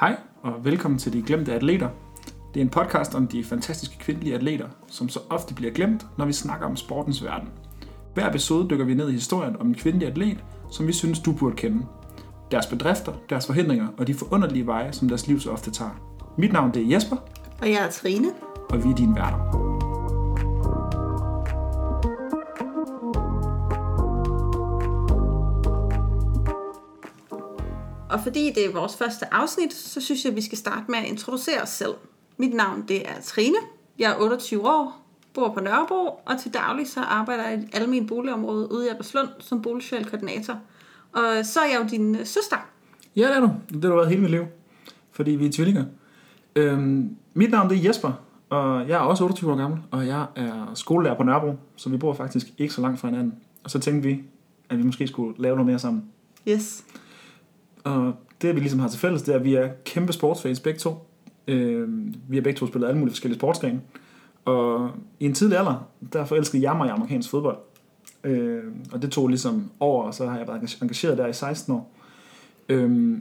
Hej og velkommen til De Glemte Atleter. Det er en podcast om de fantastiske kvindelige atleter, som så ofte bliver glemt, når vi snakker om sportens verden. Hver episode dykker vi ned i historien om en kvindelig atlet, som vi synes, du burde kende. Deres bedrifter, deres forhindringer og de forunderlige veje, som deres liv så ofte tager. Mit navn det er Jesper, Og jeg er Trine. og vi er dine værter. Og fordi det er vores første afsnit, så synes jeg, at vi skal starte med at introducere os selv. Mit navn det er Trine. Jeg er 28 år, bor på Nørrebro, og til daglig så arbejder jeg i et almindeligt boligområde ude i Alberslund som boligsocial koordinator. Og så er jeg jo din øh, søster. Ja, det er du. Det har du været hele mit liv, fordi vi er tvillinger. Øhm, mit navn det er Jesper, og jeg er også 28 år gammel, og jeg er skolelærer på Nørrebro, så vi bor faktisk ikke så langt fra hinanden. Og så tænkte vi, at vi måske skulle lave noget mere sammen. Yes. Og det vi ligesom har til fælles, det er, at vi er kæmpe sportsfans begge to. Øh, vi har begge to spillet alle mulige forskellige sportsgrene. Og i en tidlig alder, der forelskede jeg mig i amerikansk fodbold. Øh, og det tog ligesom over, og så har jeg været engageret der i 16 år. Øh,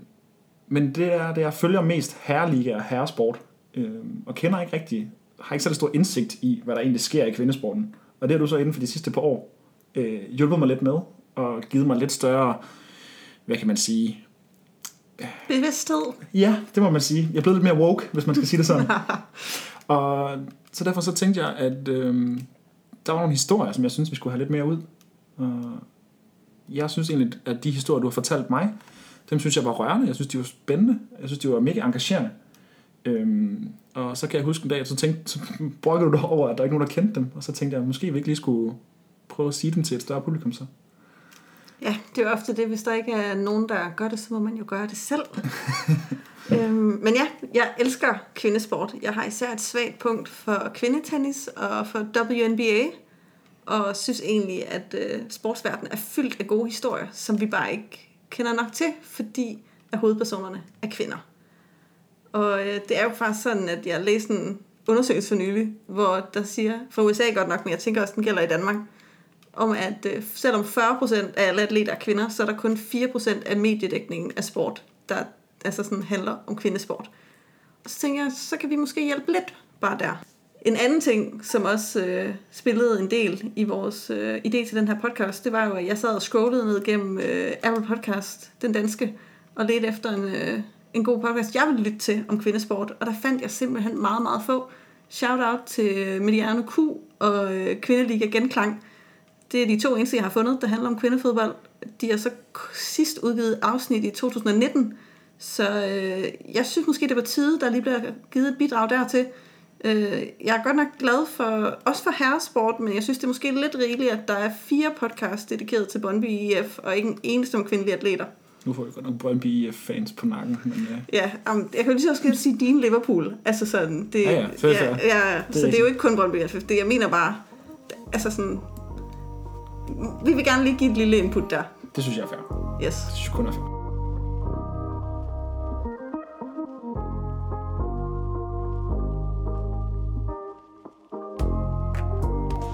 men det er det, jeg følger mest herreliga og herresport. Øh, og kender ikke rigtig, har ikke så stor indsigt i, hvad der egentlig sker i kvindesporten. Og det har du så inden for de sidste par år øh, hjulpet mig lidt med, og givet mig lidt større, hvad kan man sige, Bevidsthed. Ja, det må man sige. Jeg er blevet lidt mere woke, hvis man skal sige det sådan. og så derfor så tænkte jeg, at øhm, der var nogle historier, som jeg synes, vi skulle have lidt mere ud. Og jeg synes egentlig, at de historier, du har fortalt mig, dem synes jeg var rørende. Jeg synes, de var spændende. Jeg synes, de var mega engagerende. Øhm, og så kan jeg huske en dag, at så, tænkte, så brokkede du dig over, at der ikke er nogen, der kendte dem. Og så tænkte jeg, at måske vi ikke lige skulle prøve at sige dem til et større publikum så. Ja, det er ofte det, hvis der ikke er nogen, der gør det, så må man jo gøre det selv. øhm, men ja, jeg elsker kvindesport. Jeg har især et svagt punkt for kvindetennis og for WNBA, og synes egentlig, at øh, sportsverdenen er fyldt af gode historier, som vi bare ikke kender nok til, fordi at hovedpersonerne er kvinder. Og øh, det er jo faktisk sådan, at jeg læste en undersøgelse for nylig, hvor der siger, for USA godt nok, men jeg tænker også, den gælder i Danmark, om at øh, selvom 40% af alle atleter er kvinder, så er der kun 4% af mediedækningen af sport, der altså sådan handler om kvindesport. Og så tænker jeg, så kan vi måske hjælpe lidt bare der. En anden ting, som også øh, spillede en del i vores øh, idé til den her podcast, det var jo, at jeg sad og scrollede ned gennem øh, Apple Podcast, den danske, og ledte efter en, øh, en god podcast, jeg ville lytte til om kvindesport, og der fandt jeg simpelthen meget, meget få. Shout out til Mediano Q og øh, Kvindeliga Genklang, det er de to eneste, jeg har fundet, der handler om kvindefodbold. De har så sidst udgivet afsnit i 2019, så øh, jeg synes måske, det var tid, der lige bliver givet et bidrag dertil. Øh, jeg er godt nok glad for, også for herresport, men jeg synes, det er måske lidt rigeligt, at der er fire podcasts dedikeret til Brøndby IF, og ikke en eneste om kvindelige atleter. Nu får vi godt nok Brøndby IF-fans på nakken, men ja. Ja, um, jeg kan lige så også sige din Liverpool. Altså sådan, det, Ja, ja, fair. ja, ja, så det er jo ikke kun Brøndby IF. Det, jeg mener bare, altså sådan, vi vil gerne lige give et lille input der. Det synes jeg er fair. Yes. Det synes jeg kun er fair.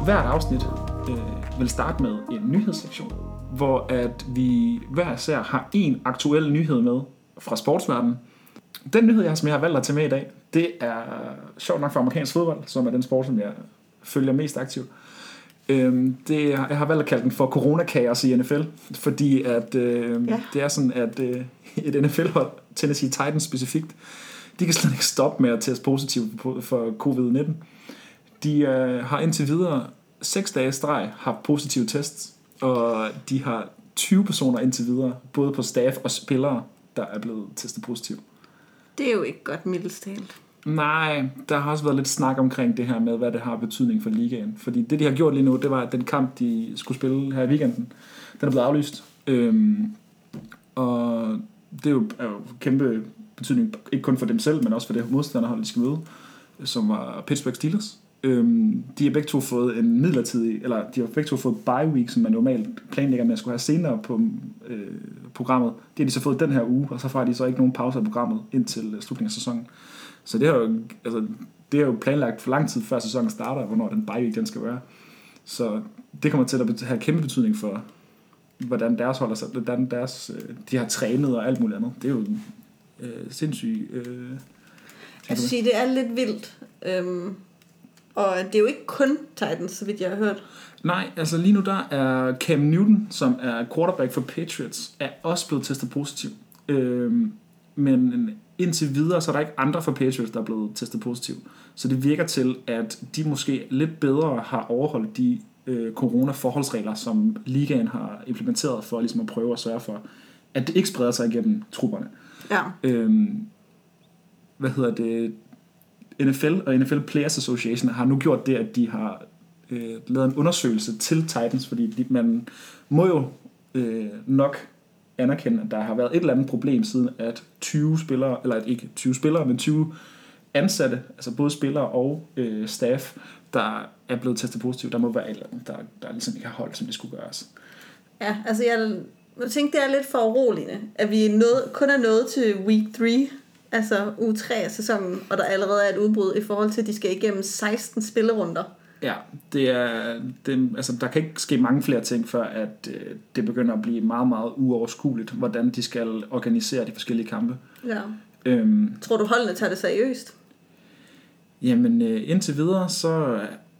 Hvert afsnit øh, vil starte med en nyhedssektion, hvor at vi hver især har en aktuel nyhed med fra sportsverdenen. Den nyhed, jeg, som jeg har valgt at tage med i dag, det er sjovt nok for amerikansk fodbold, som er den sport, som jeg følger mest aktivt. Øhm, det, jeg har valgt at kalde den for coronakaos i NFL, fordi at, øh, Ja. det er sådan, at øh, et NFL-hold, Tennessee Titans specifikt, de kan slet ikke stoppe med at teste positivt for covid-19. De øh, har indtil videre seks dage i streg haft positive tests, og de har 20 personer indtil videre, både på staff og spillere, der er blevet testet positivt. Det er jo ikke godt middelstalt. Nej, der har også været lidt snak omkring det her med, hvad det har betydning for ligaen. Fordi det, de har gjort lige nu, det var, at den kamp, de skulle spille her i weekenden, den er blevet aflyst. Øhm, og det er jo, er jo kæmpe betydning, ikke kun for dem selv, men også for det modstanderhold, de skal møde, som var Pittsburgh Steelers. Øhm, de har begge to fået en midlertidig, eller de har begge to fået bye week, som man normalt planlægger med at skulle have senere på øh, programmet. Det har de så fået den her uge, og så får de så ikke nogen pause af programmet indtil øh, slutningen af sæsonen. Så det er jo, altså, det er jo planlagt for lang tid før sæsonen starter, hvornår den bye week den skal være. Så det kommer til at have kæmpe betydning for, hvordan deres holder sig, hvordan deres, øh, de har trænet og alt muligt andet. Det er jo øh, sindssyg... Øh, Jeg sige, det er lidt vildt. Øhm, og det er jo ikke kun Titans, så vidt jeg har hørt. Nej, altså lige nu der er Cam Newton, som er quarterback for Patriots, er også blevet testet positiv. Øhm, men indtil videre, så er der ikke andre for Patriots, der er blevet testet positiv. Så det virker til, at de måske lidt bedre har overholdt de øh, corona-forholdsregler, som ligaen har implementeret for ligesom at prøve at sørge for, at det ikke spreder sig igennem trupperne. Ja. Øhm, hvad hedder det? NFL og NFL Players Association har nu gjort det, at de har øh, lavet en undersøgelse til Titans, fordi de, man må jo øh, nok anerkende, at der har været et eller andet problem siden, at 20 spillere, eller ikke 20 spillere, men 20 ansatte, altså både spillere og øh, staff, der er blevet testet positivt. Der må være et eller andet, der, der ligesom ikke har holdt, som det skulle gøres. Ja, altså jeg, jeg tænkte, det er lidt for uroligende, at vi er nået, kun er nået til week 3, altså uge 3 af sæsonen, og der allerede er et udbrud i forhold til, at de skal igennem 16 spillerunder. Ja, det er, det, altså, der kan ikke ske mange flere ting, før at øh, det begynder at blive meget, meget uoverskueligt, hvordan de skal organisere de forskellige kampe. Ja. Øhm, Tror du, holdene tager det seriøst? jamen, øh, indtil videre, så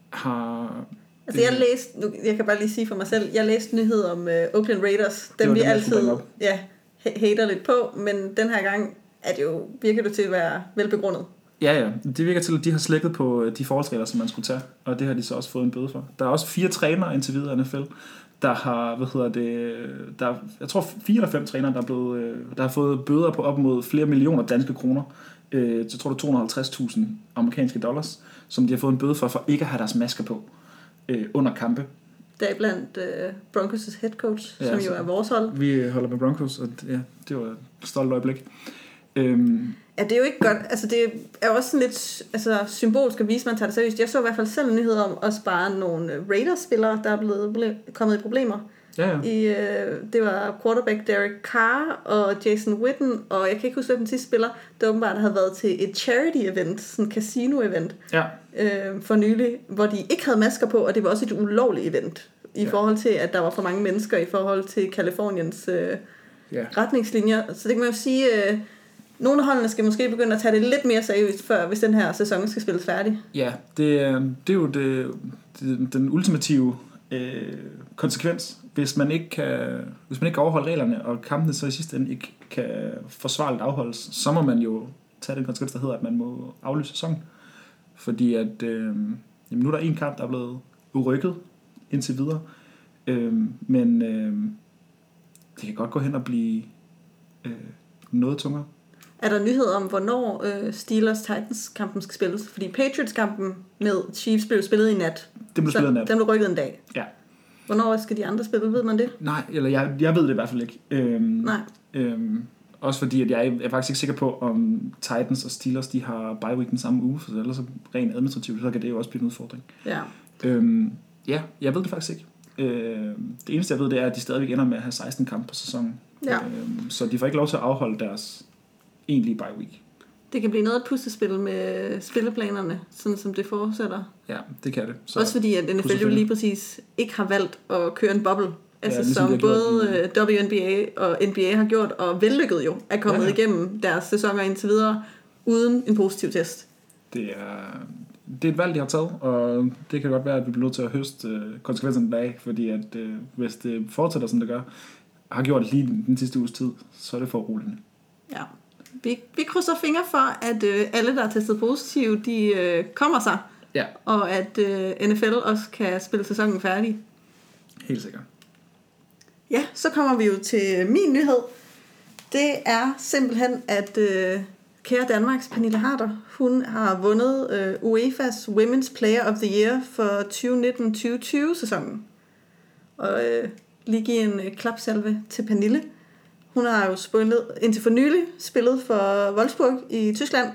har... Altså jeg læste, nu, jeg kan bare lige sige for mig selv, jeg læste nyheder om uh, Oakland Raiders, dem vi dem, altid ja, ha- hater lidt på, men den her gang er det jo, virker det til at være velbegrundet. Ja, ja. Det virker til, at de har slækket på øh, de forholdsregler, som man skulle tage, og det har de så også fået en bøde for. Der er også fire trænere indtil videre i NFL, der har, hvad hedder det, der, er- jeg tror fire eller fem trænere, der, er blevet, øh, der har fået bøder på op mod flere millioner danske kroner. Øh, så tror du 250.000 amerikanske dollars, som de har fået en bøde for, for ikke at have deres masker på øh, under kampe. Der er blandt uh, Broncos' head coach, Ja, som jo er vores hold. Vi holder med Broncos, og ja, det var et stolt øjeblik. Øhm, Ja, det er jo ikke godt. Altså, det er jo også sådan lidt altså, symbolsk at vise, at man tager det seriøst. Jeg så i hvert fald selv en nyhed om at spare nogle øh, Raiders-spillere, der er blevet ble- kommet i problemer. ja, ja. I, øh, det var quarterback Derek Carr og Jason Witten, og jeg kan ikke huske, hvem den sidste spiller, der åbenbart havde været til et charity-event, sådan et casino-event, ja. øh, for nylig, hvor de ikke havde masker på, og det var også et ulovligt event, i ja. forhold til, at der var for mange mennesker i forhold til Kaliforniens øh, ja. retningslinjer. Så det kan man jo sige, øh, nogle af holdene skal måske begynde at tage det lidt mere seriøst, før hvis den her sæson skal spilles færdig. Ja, det øh, det er jo det, det, den ultimative øh, konsekvens, hvis man ikke kan, hvis man ikke kan overholde reglerne, og kampene så i sidste ende ikke kan forsvarligt afholdes, så må man jo tage den konsekvens, der hedder, at man må aflyse sæsonen. Fordi at, øh, jamen nu er der en kamp, der er blevet urykket indtil videre, øh, men øh, det kan godt gå hen og blive øh, noget tungere. Er der nyhed om, hvornår øh, Steelers-Titans-kampen skal spilles? Fordi Patriots-kampen med Chiefs blev spillet i nat. Det blev spillet i nat. Den blev rykket en dag. Ja. Hvornår skal de andre spille? Ved man det? Nej, eller jeg, jeg ved det i hvert fald ikke. Øhm, Nej. Øhm, også fordi, at jeg er faktisk ikke sikker på, om Titans og Steelers de har bye week den samme uge, for ellers så rent administrativt, så kan det jo også blive en udfordring. Ja. Øhm, ja, jeg ved det faktisk ikke. Øhm, det eneste, jeg ved, det er, at de stadigvæk ender med at have 16 kampe på sæsonen. Ja. Øhm, så de får ikke lov til at afholde deres egentlige bye week. Det kan blive noget af et puslespil med spilleplanerne, sådan som det fortsætter. Ja, det kan det. Så. Også fordi, at NFL jo lige præcis ikke har valgt at køre en boble. Altså ligesom som de har gjort både øh, WNBA og NBA har gjort, og vellykket jo, er kommet Ja, ja. ja. igennem deres sæsoner indtil videre, uden en positiv test. Det er, det er et valg, de har taget, og det kan godt være, at vi bliver nødt til at høste øh, konsekvenserne deraf, fordi at, øh, hvis det fortsætter, som det gør, har gjort lige den sidste uges tid, så er det for roligt. Ja. Vi, vi krydser fingre for, at øh, alle, der er testet positive, de øh, kommer sig, Ja, og at øh, NFL også kan spille sæsonen færdig. helt sikkert. Ja, så kommer vi jo til min nyhed. Det er simpelthen, at øh, kære Danmarks Pernille Harder, hun har vundet øh, UEFA's Women's Player of the Year for 2019-2020 sæsonen. Og øh, lige give en øh, klapsalve til Pernille. Hun har jo spillet, indtil for nylig spillet for Wolfsburg i Tyskland,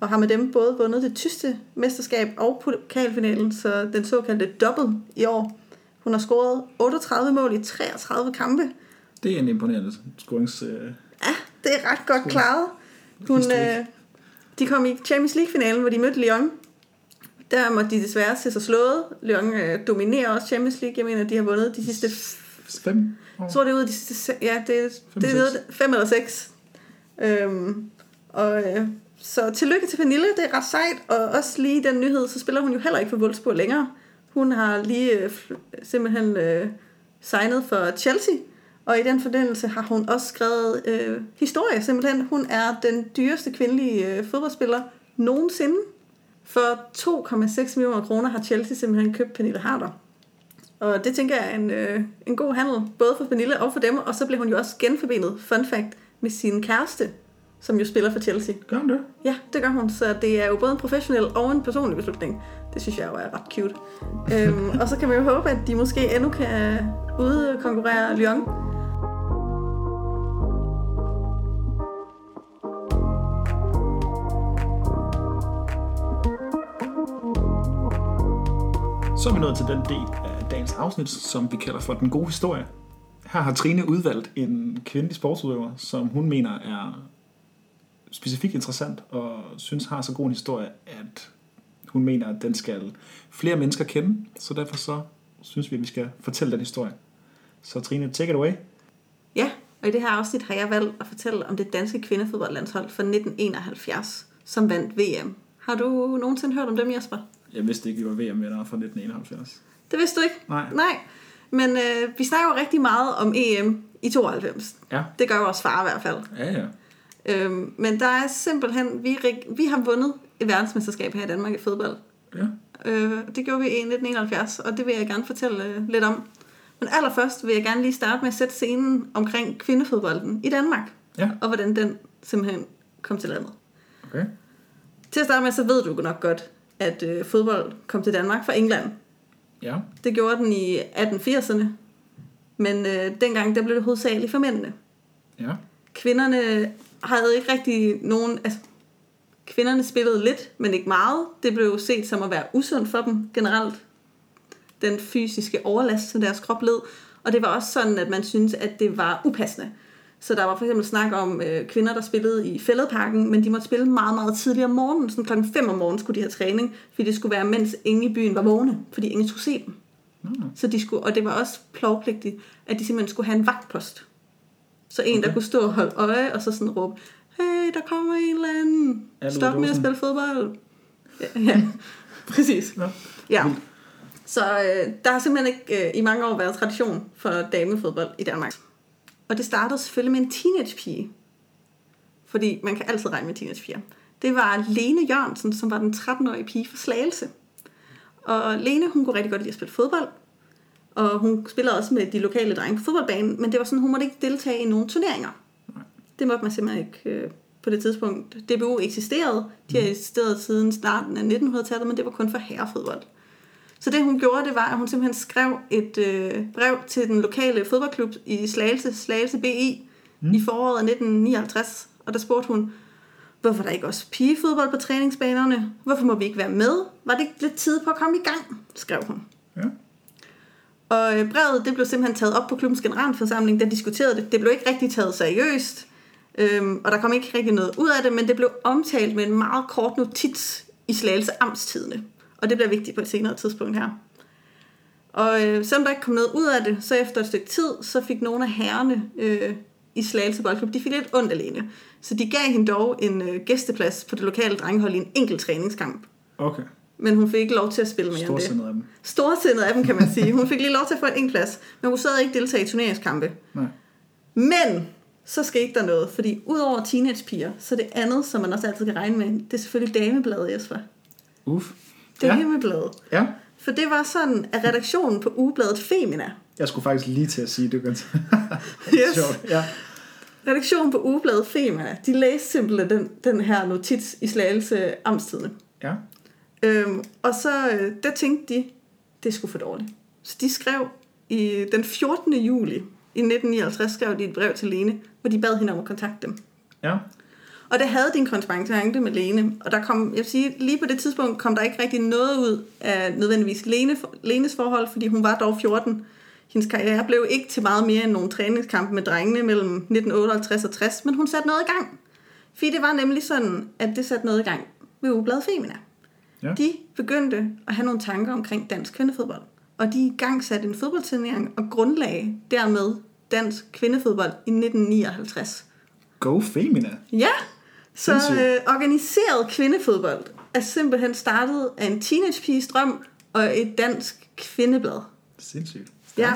og har med dem både vundet det tyske mesterskab og pokalfinalen, så den såkaldte double i år. Hun har scoret 38 mål i 33 kampe. Det er en imponerende scorings... Øh, Ja, det er ret godt klaret. Hun, øh, de kom i Champions League-finalen, hvor de mødte Lyon. Der måtte de desværre se sig slået. Lyon øh, dominerer også Champions League. Jeg mener, de har vundet de sidste... fem. Jeg tror, det er ud af de sidste... Ja, det, er- Fem det er noget, fem eller seks. Øhm, Og øh, så tillykke til Pernille, det er ret sejt, og også lige den nyhed, så spiller hun jo heller ikke for Wolfsburg længere. Hun har lige øh, simpelthen øh, signet for Chelsea, og i den forbindelse har hun også skrevet øh, historie simpelthen. Hun er den dyreste kvindelige øh, fodboldspiller nogensinde. For 2,6 millioner kroner har Chelsea simpelthen købt Pernille Harder. Og det tænker jeg er en, øh, en god handel, både for Pernille og for dem. Og så blev hun jo også genforbenet, fun fact, med sin kæreste, som jo spiller for Chelsea. Gør hun det? Ja, det gør hun. Så det er jo både en professionel og en personlig beslutning. Det synes jeg jo er ret cute. øhm, og så kan man jo håbe, at de måske endnu kan udkonkurrere Lyon. Så er vi nået til den del af dagens afsnit, som vi kalder for Den Gode Historie. Her har Trine udvalgt en kvindelig sportsudøver, som hun mener er specifikt interessant og synes har så god en historie, at hun mener, at den skal flere mennesker kende. Så derfor så synes vi, at vi skal fortælle den historie. Så Trine, take it away. Ja, og i det her afsnit har jeg valgt at fortælle om det danske kvindefodboldlandshold fra 1971, som vandt VM. Har du nogensinde hørt om dem, Jesper? Jeg vidste ikke, vi var VM-vinder fra 1971. Det vidste du ikke? Nej. Nej. Men øh, vi snakker jo rigtig meget om EM i 92. Ja. Det gør vores far i hvert fald. Ja, ja. Øhm, men der er simpelthen, vi, vi har vundet et verdensmesterskab her i Danmark i fodbold. Ja. Øh, det gjorde vi i 1971, og det vil jeg gerne fortælle øh, lidt om. Men allerførst vil jeg gerne lige starte med at sætte scenen omkring kvindefodbolden i Danmark, Ja, og hvordan den simpelthen kom til landet. okay. Til at starte med, så ved du nok godt, at øh, fodbold kom til Danmark fra England. Ja, Det gjorde den i 1880'erne, men øh, dengang der blev det hovedsageligt for mændene. ja, Kvinderne havde ikke rigtig nogen... Altså, kvinderne spillede lidt, men ikke meget. Det blev set som at være usundt for dem generelt. Den fysiske overlast, som deres krop led. Og det var også sådan, at man syntes, at det var upassende. Så der var for eksempel snak om øh, kvinder, der spillede i fældeparken, men de måtte spille meget, meget tidligere om morgenen. Sådan klokken 5 om morgenen skulle de have træning, fordi det skulle være, mens ingen i byen var vågne, fordi ingen skulle se dem. Nå, Så de skulle, og det var også plovpligtigt, at de simpelthen skulle have en vagtpost. Så en, okay. der kunne stå og holde øje, og så sådan råbe, hey, der kommer en eller anden. Stop med at Olsen." spille fodbold. Ja, ja. præcis. Nå. Ja. Så øh, der har simpelthen ikke øh, i mange år været tradition for damefodbold i Danmark. Og det startede selvfølgelig med en teenagepige. Fordi man kan altid regne med teenagepiger. Det var Lene Jørgensen, som var den 13-årige pige fra Slagelse. Og Lene, hun kunne rigtig godt lide at spille fodbold. Og hun spillede også med de lokale drenge på fodboldbanen, men det var sådan, hun måtte ikke deltage i nogen turneringer. Det måtte man simpelthen ikke øh, på det tidspunkt. DBU eksisterede. De har eksisteret siden starten af 1900-tallet, men det var kun for herrefodbold. Så det hun gjorde, det var, at hun simpelthen skrev et øh, brev til den lokale fodboldklub i Slagelse, Slagelse BI, mm. i foråret af 1959. Og der spurgte hun, hvorfor der ikke også pigefodbold på træningsbanerne? Hvorfor må vi ikke være med? Var det ikke lidt tid på at komme i gang? skrev hun. Ja. Og øh, brevet det blev simpelthen taget op på klubbens generalforsamling, der diskuterede det. Det blev ikke rigtig taget seriøst, øhm, og der kom ikke rigtig noget ud af det, men det blev omtalt med en meget kort notits i Slagelse Amtstidene. Og det bliver vigtigt på et senere tidspunkt her. Og øh, selvom der ikke kom noget ud af det, så efter et stykke tid, så fik nogle af herrerne øh, i Slagelse Boldklub, de fik lidt ondt alene. Så de gav hende dog en øh, gæsteplads på det lokale drengehold i en enkelt træningskamp. Okay. Men hun fik ikke lov til at spille mere end det. Storsindet af dem. Storsindet af dem, kan man sige. Hun fik lige lov til at få en enkelt plads, men hun sad ikke deltage i turneringskampe. Nej. Men så skete der noget, fordi udover teenagepiger, så det andet, som man også altid kan regne med, det er selvfølgelig damebladet, Jesper. Uff. Det Ja. Himmelbladet. Ja. For det var sådan, at redaktionen på ugebladet Femina, Jeg skulle faktisk lige til at sige, det kan Yes. Sjovt. Ja. redaktionen på ugebladet Femina, de læste simpelthen den, den her notits i Slagelse Amtstidene. Ja. Øhm, og så øh, der tænkte de, det sgu for dårligt. Så de skrev i den 14. juli i 1959, skrev de et brev til Lene, hvor de bad hende om at kontakte dem. Ja. Og det havde din korrespondance med Lene, og der kom, jeg vil sige, lige på det tidspunkt kom der ikke rigtig noget ud af nødvendigvis Lene, Lenes forhold, fordi hun var dog 14. Hendes karriere blev ikke til meget mere end nogle træningskampe med drengene mellem 1958 og 60, men hun satte noget i gang. Fordi det var nemlig sådan, at det satte noget i gang ved Ugebladet Femina. Ja. De begyndte at have nogle tanker omkring dansk kvindefodbold. Og de i gang satte en fodboldturnering og grundlagde dermed dansk kvindefodbold i 1959. Go Femina. Ja, Så øh, organiseret kvindefodbold er simpelthen startet af en teenagepiges drøm og et dansk kvindeblad. Sindssygt. Ja,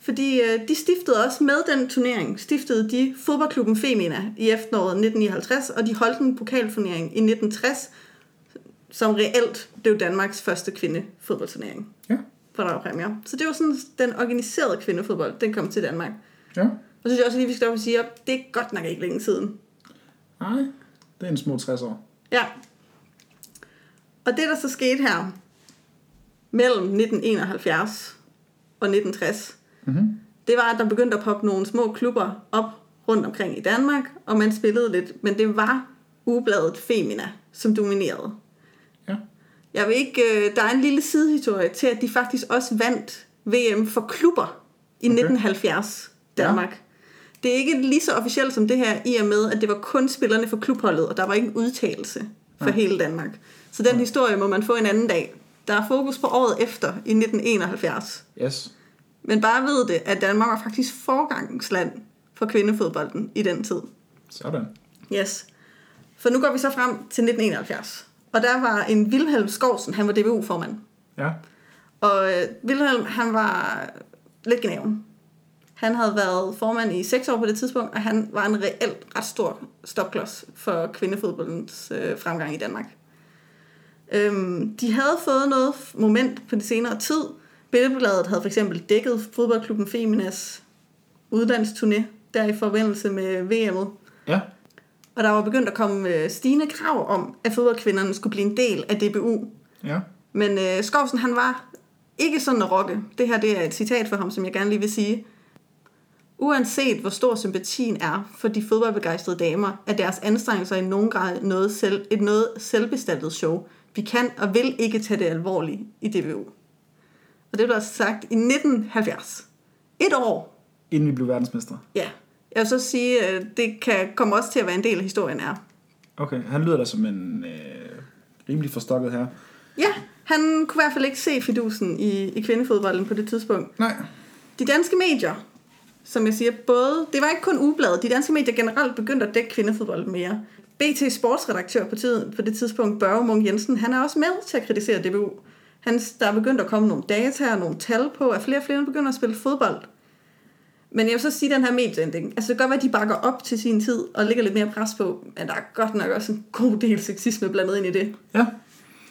fordi øh, de stiftede også med den turnering, stiftede de fodboldklubben Femina i efteråret 1959, og de holdt en pokalturnering i 1960, som reelt blev Danmarks første kvindefodboldturnering, Ja. hvor der var præmier. Så det var sådan den organiserede kvindefodbold, den kom til Danmark. Ja. Og så synes jeg også lige, vi skal op og sige, at det er godt nok ikke længe siden. Nej, det er en små 60 år. Ja. Og det, der så skete her, mellem 1971 og 1960, Mm-hmm. det var, at der begyndte at poppe nogle små klubber op rundt omkring i Danmark, og man spillede lidt, men det var ugebladet Femina, som dominerede. Ja. Jeg vil ikke, øh, der er en lille sidehistorie til, at de faktisk også vandt VM for klubber i Okay. 1970 Danmark. Ja. Det er ikke lige så officielt som det her, i og med, at det var kun spillerne for klubholdet, og der var ikke en udtalelse for Nej. hele Danmark. Så den historie må man få en anden dag. Der er fokus på året efter, i 1971. Yes. Men bare ved det, at Danmark var faktisk forgangsland for kvindefodbolden i den tid. Sådan. Yes. For nu går vi så frem til 1971. Og der var en Vilhelm Skovsen, han var DBU-formand. Ja. Og øh, Vilhelm, han var lidt gnaven. Han havde været formand i seks år på det tidspunkt, og han var en reelt ret stor stopklods for kvindefodboldens øh, fremgang i Danmark. Øhm, de havde fået noget moment på det senere tid. Billedbladet havde for eksempel dækket fodboldklubben Feminas udlandsturné, der i forbindelse med VM'et. Ja. Og der var begyndt at komme øh, stigende krav om, at fodboldkvinderne skulle blive en del af DBU. Ja. Men øh, Skovsen, han var ikke sådan at rokke. Det her det er et citat for ham, som jeg gerne lige vil sige. Uanset hvor stor sympatien er for de fodboldbegejstrede damer, er deres anstrengelser i nogen grad noget selv, et noget selvbestaltet show. Vi kan og vil ikke tage det alvorligt i DBU. Og det blev altså sagt i 1970. Et år. Inden vi blev verdensmestre. Ja. Jeg vil så sige, at det kan komme også til at være en del af historien er. Okay, han lyder da som en øh, rimelig forstokket her. Ja, han kunne i hvert fald ikke se fidusen i, i kvindefodbolden på det tidspunkt. Nej. De danske medier, som jeg siger, både, det var ikke kun ugebladet, de danske medier generelt begyndte at dække kvindefodbold mere. BT sportsredaktør på, tid, på det tidspunkt, Børge Munk Jensen, han er også med til at kritisere DBU. Han, der er begyndt at komme nogle data og nogle tal på, at flere og flere begynder at spille fodbold. Men jeg vil så sige den her medieændring. Altså det kan godt være, at de bakker op til sin tid og lægger lidt mere pres på, men der er godt nok også en god del sexisme blandet ind i det. Ja.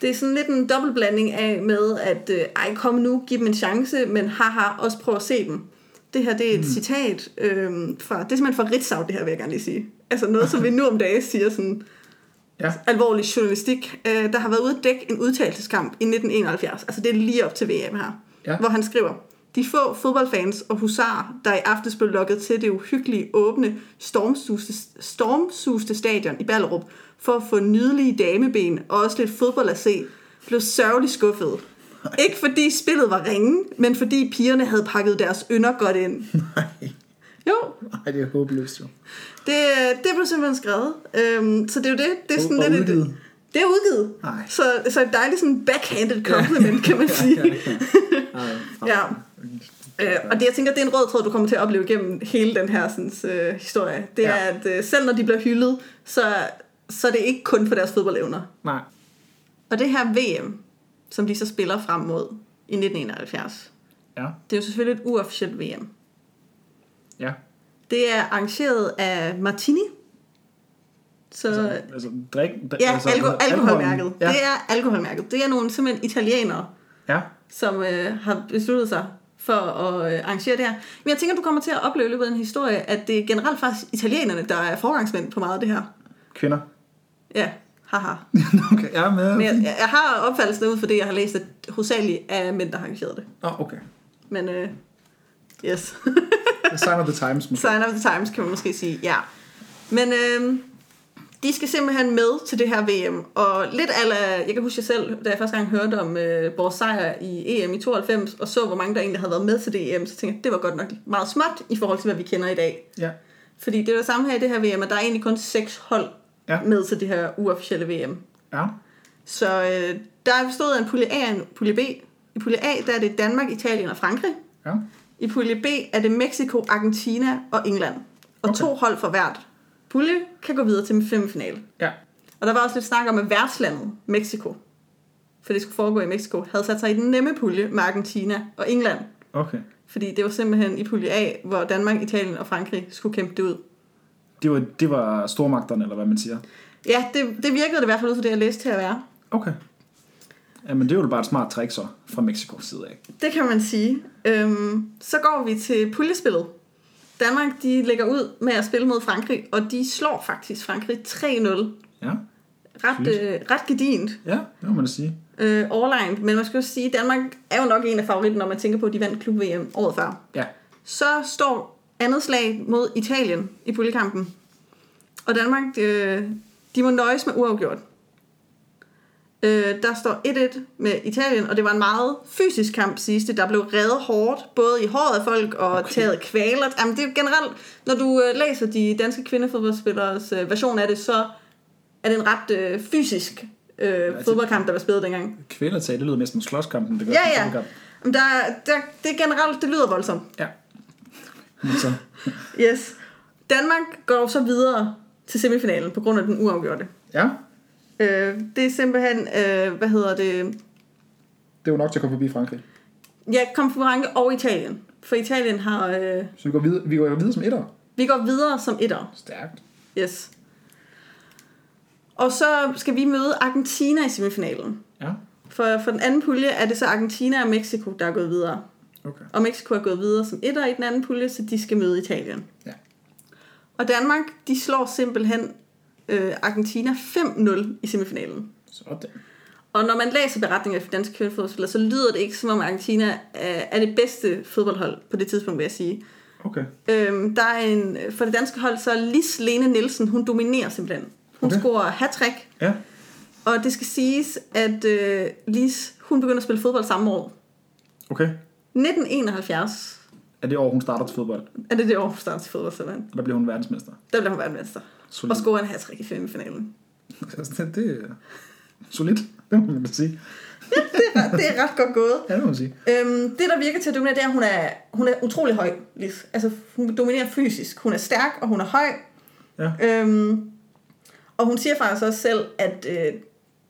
Det er sådan lidt en dobbeltblanding af med, at øh, ej, kom nu, giv dem en chance, men haha, også prøv at se dem. Det her, det er et mm. citat øh, fra, det er simpelthen fra Ritzau, det her vil jeg gerne lige sige. Altså noget, som vi nu om dage siger sådan Ja. alvorlig journalistik. Øh, der har været ude at dække en udtalelseskamp i 1971, altså det er lige op til VM her, Ja. hvor han skriver, de få fodboldfans og husarer, der i aftes blev lukket til det uhyggelige, åbne, stormsuste, stormsuste stadion i Ballerup, for at få nydelige dameben og også lidt fodbold at se, blev sørgeligt skuffet. Ikke fordi spillet var ringe, men fordi pigerne havde pakket deres ynder godt ind. Nej. Jo, Nej, det er håbløst jo. det, det blev simpelthen skrevet. Øhm, så det er jo det. Det er sådan Og- lidt et- udgivet. Det er udgivet. Nej. Så, så et dejligt sådan backhanded compliment, kan man sige. Nej. Ja. Øh, og det, jeg tænker, det er en rød tråd, du kommer til at opleve gennem hele den her sådan, øh, historie. Det er, Ja. at øh, selv når de bliver hyldet, så, så er det ikke kun for deres fodboldevner. Nej. Og det her VM, som de så spiller frem mod i 1971, Ja. det er jo selvfølgelig et uofficielt VM. Ja. Det er arrangeret af Martini. Så, Altså, altså drik... drik ja, altså, alko- alkoholmærket. Ja. Det er alkoholmærket. Det er nogle simpelthen italienere, ja. som øh, har besluttet sig for at øh, arrangere det her. Men jeg tænker, du kommer til at opleve i løbet af den historie, at det er generelt faktisk italienerne, der er forgangsmænd på meget af det her. Kvinder. Ja, haha. okay, ja, med. Men jeg, jeg har opfattelsen ud for det, jeg har læst, at hovedsageligt er mænd, der har arrangeret det. Åh, oh, okay. Men øh, yes. Sign of the Times, måske. Sign of the times, kan man måske sige, ja. Men øh, de skal simpelthen med til det her VM. Og lidt ala, jeg kan huske jeg selv, da jeg første gang hørte om øh, vores sejr i EM i 92, og så hvor mange der egentlig havde været med til det EM, så tænkte jeg, det var godt nok meget småt i forhold til, hvad vi kender i dag. Ja. Fordi det er det samme her i det her VM, at der er egentlig kun seks hold Ja. med til det her uofficielle VM. Ja. Så øh, der er bestået af en pulje A og en pulje B. I pulje A, der er det Danmark, Italien og Frankrig. Ja. I pulje B er det Mexico, Argentina og England. Og Okay. to hold for hvert pulje kan gå videre til semifinale. Ja. Og der var også lidt snak om, at værtslandet, Mexico, for det skulle foregå i Mexico, havde sat sig i den nemme pulje med Argentina og England. Okay. Fordi det var simpelthen i pulje A, hvor Danmark, Italien og Frankrig skulle kæmpe det ud. Det var, det var stormagterne, eller hvad man siger. Ja, det, det virkede det i hvert fald ud fra det, jeg læste til at være. Okay. Jamen, det er jo bare et smart trick så, fra Mexikos side af. Det kan man sige. Øhm, så går vi til puljespillet. Danmark, de lægger ud med at spille mod Frankrig, og de slår faktisk Frankrig 3-0. Ja. Ret, øh, ret gedint. Ja, det må man sige. øh, overlegnet. Men man skal også sige, Danmark er jo nok en af favoritten, når man tænker på, at de vandt klub-VM året før. Ja. Så står andet slag mod Italien i puljekampen. Og Danmark, øh, de må nøjes med uafgjort. Øh, der står 1-1 med Italien, og det var en meget fysisk kamp, siges det. Der blev reddet hårdt, både i håret af folk og Okay. taget kvaler. Jamen, det er generelt, når du øh, læser de danske kvindefodboldspillers øh, version af det, så er det en ret øh, fysisk øh, det- fodboldkamp, der var spillet dengang. Kvælertag, det lyder mest som slåskampen. Det gør Ja, ja. Men der, der, det er generelt, det lyder voldsomt. Ja. Så, Yes. Danmark går så videre til semifinalen på grund af den uafgjorte. ja, Øh, det er simpelthen, øh, hvad hedder det, det var nok til at komme forbi Frankrig. ja, konference og Italien. For Italien har, øh, Så vi går videre, vi går videre som etter. vi går videre som etter. Stærkt. Yes. Og så skal vi møde Argentina i semifinalen. Ja, For, for den anden pulje er det så Argentina og Mexico, der er gået videre. Okay. Og Mexico er gået videre som etter i den anden pulje, så de skal møde Italien. Ja. Og Danmark, de slår simpelthen øh, Argentina 5-0 i semifinalen. Sådan. Og når man læser beretninger fra danske kvindefodboldspillere, så lyder det ikke som om Argentina er, det bedste fodboldhold på det tidspunkt, vil jeg sige. Okay. Øhm, der er en, for det danske hold, så er Lis Lene Nielsen, hun dominerer simpelthen. Hun okay. scorer hat Ja, og det skal siges, at øh, Lis, hun begynder at spille fodbold samme år. okay. 1971 Er det år, hun starter til fodbold? er det det år, hun starter til fodbold, simpelthen. Og der bliver hun verdensmester. Der bliver hun verdensmester. Solid. Og scorer en hat i semifinalen. Altså, det, det er solidt, det må man sige. Det er, det er ret godt gået. Ja, det må man sige. Øhm, det, der virker til at dominere, det er, at hun er, hun er utrolig høj. Lis. Altså, hun dominerer fysisk. Hun er stærk, og hun er høj. Ja. Øhm, og hun siger faktisk også selv, at øh,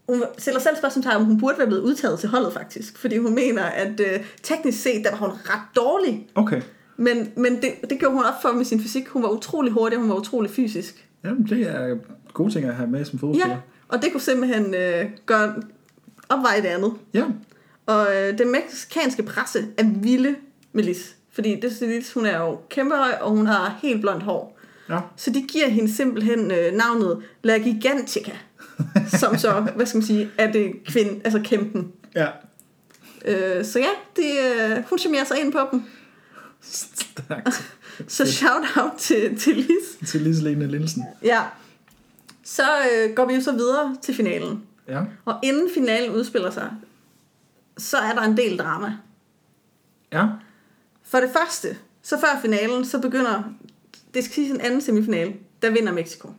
hun stiller selv spørgsmålstegn, om hun burde være blevet udtaget til holdet faktisk. Fordi hun mener, at øh, teknisk set, der var hun ret dårlig. Okay. Men, men det, det gjorde hun op for med sin fysik. Hun var utrolig hurtig, hun var utrolig fysisk. Jamen, det er gode ting at have med som fodboldspiller. Ja, og det kunne simpelthen øh, gøre opveje det andet. Ja. Og øh, den meksikanske presse er vilde med Lis. Fordi det er Lis, hun er jo kæmpe høj, og hun har helt blondt hår. Ja. Så de giver hende simpelthen øh, navnet La Gigantica. som så, hvad skal man sige, er det kvinde, altså kæmpen. Ja. Øh, så ja, det, øh, hun charmerer sig ind på dem. Stærkt. Så shout out til, til Lis. Til Lise Lene Linsen. Ja. Så øh, går vi jo så videre til finalen. Ja. Og inden finalen udspiller sig, så er der en del drama. Ja. For det første, så før finalen, så begynder, det skal sige en anden semifinale, der vinder Mexico.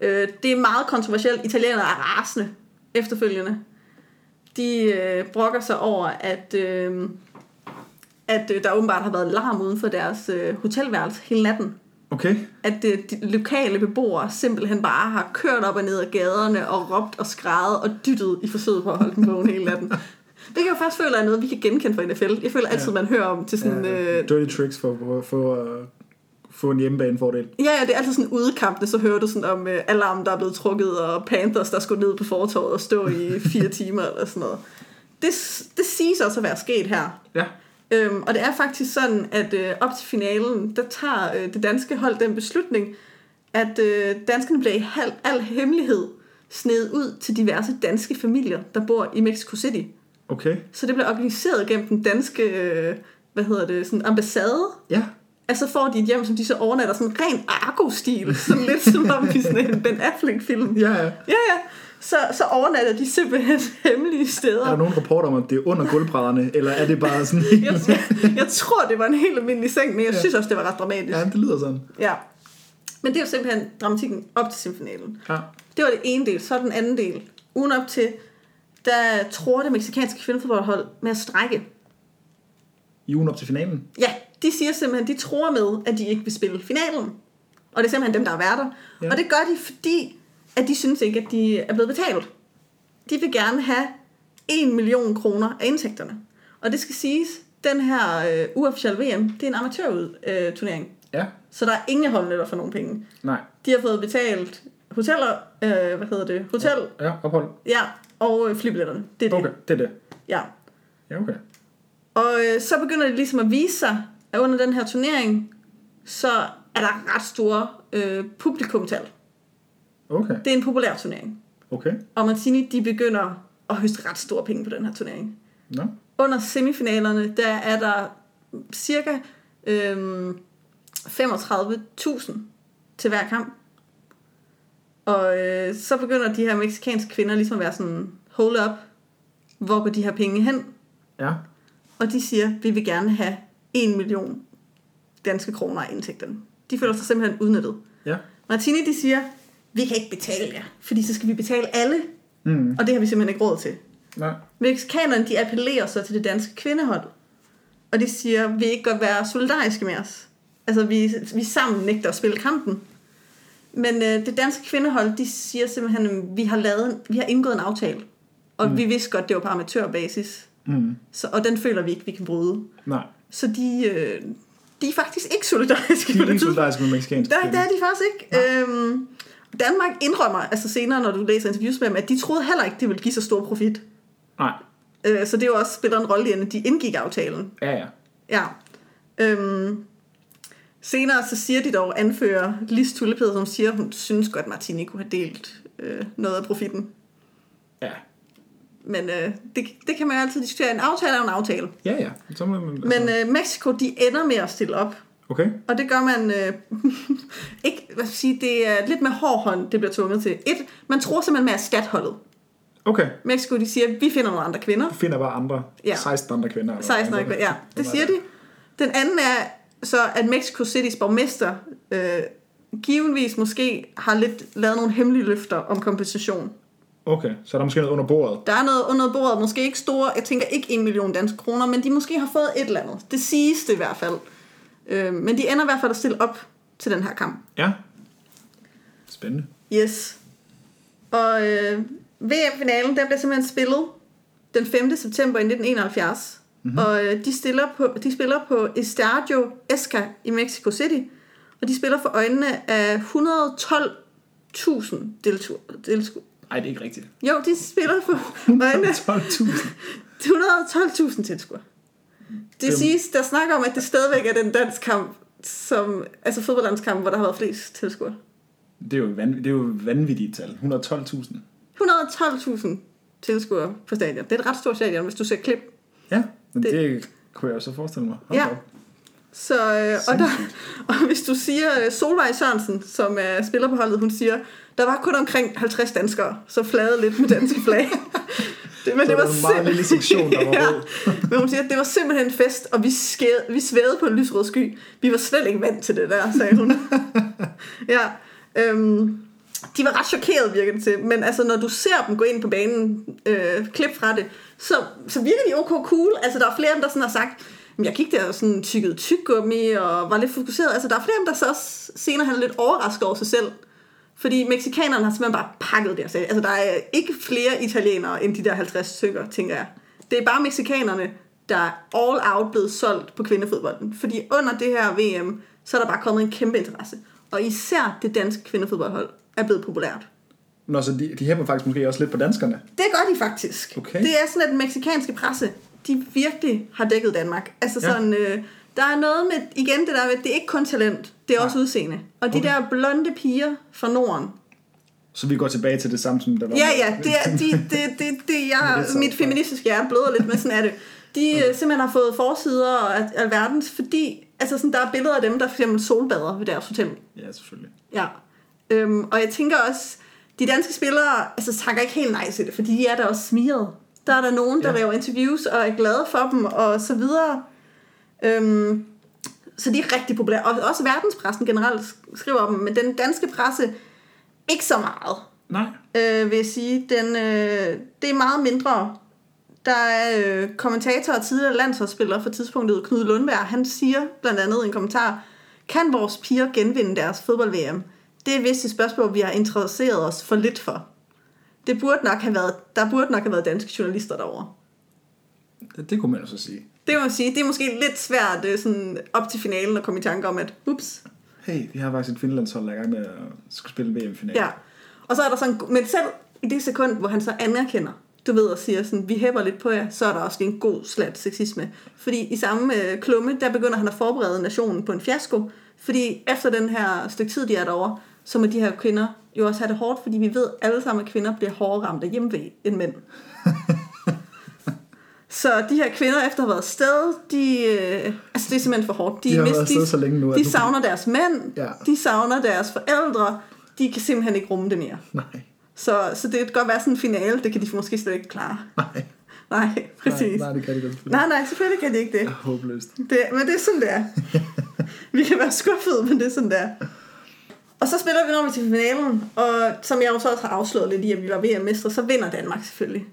Øh, det er meget kontroversielt. Italienerne er rasende efterfølgende. De øh, brokker sig over, at, øh, at øh, der åbenbart har været larm uden for deres øh, hotelværelse hele natten. Okay. At øh, de lokale beboere simpelthen bare har kørt op og ned ad gaderne og råbt og skrædet og dyttet i forsøget på at holde dem vågen hele natten. Det kan jeg faktisk føle er noget, vi kan genkende fra NFL. Jeg føler altid, Ja. man hører om til sådan... ja, Øh, dirty tricks for, for, for at få en hjemmebanefordel. Ja, ja, det er altid sådan udkampene, så hører du sådan om øh, alarm, der er blevet trukket, og Panthers, der skulle ned på fortorvet og stå i fire timer eller sådan noget. Det, det siges også at være sket her. Ja. Øhm, og det er faktisk sådan, at øh, op til finalen, der tager øh, det danske hold den beslutning, at øh, danskerne bliver i al, al hemmelighed sned ud til diverse danske familier, der bor i Mexico City. Okay. Så det bliver organiseret gennem den danske, øh, hvad hedder det, sådan ambassade, Ja. Altså får de et hjem, som de så overnatter sådan ren Argo-stil. Sådan lidt som om i sådan en Ben Affleck-film. Ja, ja. Ja, ja. Så, så overnatter de simpelthen hemmelige Er der steder. nogen rapporter om, at det er under gulvbrædderne, eller er det bare sådan... Jeg, jeg, jeg tror, det var en helt almindelig seng, men jeg Ja. synes også, det var ret dramatisk. ja, det lyder sådan. Ja. Men det er jo simpelthen dramatikken op til semifinalen. Ja. Det var det ene del. Så den anden del. Ugen op til, der tror det meksikanske kvindefodboldhold med at strække. I ugen op til finalen. Ja, de siger simpelthen, de tror med, at de ikke vil spille finalen. Og det er simpelthen dem, der er værter. Ja. Ja. Og det gør de, fordi at de synes ikke, at de er blevet betalt. De vil gerne have 1 million kroner af indtægterne. Og det skal siges, den her øh, uofficielle VM, det er en amatørturnering. Øh, turnering. Ja. så der er ingen holdnet, der får nogen penge. Nej. De har fået betalt hoteller, øh, hvad hedder det, hotel, Ja, ophold. ja, og øh, flybilletterne. Det er det. Okay, det er det. Ja. Ja, okay. Og øh, så begynder det ligesom at vise sig, at under den her turnering, så er der ret store øh, publikumtal. Okay. Det er en populær turnering. Okay. Og Martini, de begynder at høste ret store penge på den her turnering. Nå. Under semifinalerne, der er der cirka øh, 35.000 til hver kamp. Og øh, så begynder de her meksikanske kvinder ligesom at være sådan, hold up, hvor går de her penge hen? Ja. Og de siger, vi vil gerne have 1 million danske kroner af indtægterne. De føler sig simpelthen udnyttet. Ja. Martini, de siger, vi kan ikke betale jer, fordi så skal vi betale alle, Mm. og det har vi simpelthen ikke råd til. Nej. Mexikanerne, de appellerer så til det danske kvindehold, og de siger, vi ikke godt være solidariske med os. Altså, vi, vi sammen nægter at spille kampen. Men øh, det danske kvindehold, de siger simpelthen, at vi har, lavet, vi har indgået en aftale, og mm. vi vidste godt, det var på amatørbasis, Mm. så, og den føler vi ikke, vi kan bryde. Nej. Så de, øh, de er faktisk ikke solidariske De er det ikke solidariske med mexikanske Der, der er de faktisk ikke. Øhm, Danmark indrømmer, altså senere, når du læser interviews med dem, at de troede heller ikke, det ville give så stor profit. Nej. Øh, så det er jo også spiller en rolle i, at de indgik aftalen. Ja, ja. Ja. Øhm, senere så siger de dog, anfører Lis Tullepeder, som siger, hun synes godt, Martini kunne have delt øh, noget af profitten. Ja. Men øh, det, det kan man altid diskutere. En aftale er en aftale. Ja, ja. Så må man, Men øh, Mexico, de ender med at stille op. Okay. Og det gør man øh, ikke, hvad skal sige, det er lidt med hård hånd, det bliver tvunget til. Et, man tror simpelthen med at erstatte holdet. Okay. Mexico, de siger, vi finder nogle andre kvinder. Du finder bare andre. Ja. 16 andre kvinder. eller 16 hvad? år, ja, det siger er de. Den anden er så, at Mexico City's borgmester øh, givenvis måske har lidt lavet nogle hemmelige løfter om kompensation. Okay, så er der måske noget under bordet. Der er noget under bordet, måske ikke store, jeg tænker ikke en million danske kroner, men de måske har fået et eller andet. Det siges det i hvert fald. Øh, men de ender i hvert fald at stille op til den her kamp. Ja. Spændende. Yes. Og øh, VM-finalen, den bliver simpelthen spillet den 5. september i 1971. Mm-hmm. Og øh, de, stiller på, de spiller på Estadio Esca i Mexico City. Og de spiller for øjnene af 112.000 deltagere. Nej, det er ikke rigtigt. Jo, de spiller for øjnene 12.000. 112.000 tilskuere. Det Dem- siges, der snakker om, at det stadigvæk er den dansk kamp, som, altså fodboldlandskamp, hvor der har været flest tilskuere. Det er jo, vanv- det er jo vanvittigt tal. 112.000. 112.000 tilskuere på stadion. Det er et ret stort stadion, hvis du ser klip. Ja, men det, Det- kunne jeg jo så forestille mig. Hold Ja. op. Så, øh, og, der, og hvis du siger øh, Solvej Sørensen, som er spiller på holdet, hun siger, der var kun omkring 50 danskere, så flade lidt med danske flag. det, men Så det var en meget lille sektion, der var rød. Men hun siger, at det var simpelthen en fest, og vi, skæde, vi svævede på en lysrød sky. Vi var slet ikke vant til det der, sagde hun. ja, øhm, de var ret chokeret, virker det til. Men altså, når du ser dem gå ind på banen, øh, klip fra det, så, så virker de ok cool. Altså, der er flere af dem, der sådan har sagt, "Men jeg gik der og sådan tykkede tyggegummi og var lidt fokuseret. Altså, der er flere af dem, der så også senere han er lidt overrasket over sig selv. Fordi mexikanerne har simpelthen bare pakket det. Altså, der er ikke flere italienere end de der 50 stykker, tænker jeg. Det er bare mexikanerne, der er all out blevet solgt på kvindefodbolden. Fordi under det her VM, så er der bare kommet en kæmpe interesse. Og især det danske kvindefodboldhold er blevet populært. Nå, så de, de hæmmer faktisk måske også lidt på danskerne. Det gør de faktisk. Okay. Det er sådan, at den meksikanske presse, de virkelig har dækket Danmark. Altså Ja. sådan, øh, der er noget med, igen det der med, det er ikke kun talent, det er Nej. også udseende. Og de Okay. der blonde piger fra Norden, Så vi går tilbage til det samme, som der var. Ja, ja, det er, de, det, det, det, jeg, Det mit feministiske hjerte bløder lidt, men sådan er det. De okay. simpelthen har fået forsider og alverdens, fordi altså sådan, der er billeder af dem, der for eksempel solbader ved deres hotel. Ja, selvfølgelig. Ja. Øhm, og jeg tænker også, de danske spillere altså, takker ikke helt nej til det, fordi de er der også smiret. Der er der nogen, der ja. laver interviews og er glade for dem, og så videre. Øhm, så de er rigtig populære. Og også verdenspressen generelt skriver om dem, men den danske presse, ikke så meget Nej. øh, vil jeg sige. Den, øh, det er meget mindre. Der er øh, kommentatorer og tidligere landsholdsspillere fra tidspunktet, Knud Lundberg, han siger blandt andet i en kommentar, Kan vores piger genvinde deres fodbold-VM? Det er vist et spørgsmål, vi har interesseret os for lidt for. Det burde nok have været, der burde nok have været danske journalister derovre. Det, det kunne man jo så sige. Det må man sige. Det er måske lidt svært øh, sådan, op til finalen at komme i tanke om, at ups. Hey, vi har faktisk et Finlandshold, der er i gang med at skulle spille VM-final. Ja. Og så er der sådan, men selv i det sekund, hvor han så anerkender, du ved, og siger sådan, vi hæpper lidt på jer, så er der også en god slat sexisme. Fordi i samme øh, klumme, der begynder han at forberede nationen på en fiasko, fordi efter den her stykke tid, de er derovre, så må de her kvinder jo også have det hårdt, fordi vi ved alle sammen, at kvinder bliver hårdere ramt af hjemmevæg end mænd. så de her kvinder, efter at have været afsted, de, øh, altså det er simpelthen for hårdt. De har mist- afsted så længe nu, De du- savner deres mænd, Ja. de savner deres forældre, de kan simpelthen ikke rumme det mere. Nej, Så, så det kan godt være sådan en finale, det kan de måske slet ikke klare. nej. Nej, præcis. Nej, nej, det kan de selvfølgelig. Nej, nej, selvfølgelig kan de ikke det. Ja, håbløst. det men det er sådan, det er. vi kan være skuffede, men det er sådan, det er. Og så spiller vi, når vi til finalen, og som jeg jo så også har afslået lidt i, at vi var VM-mestre, så vinder Danmark selvfølgelig.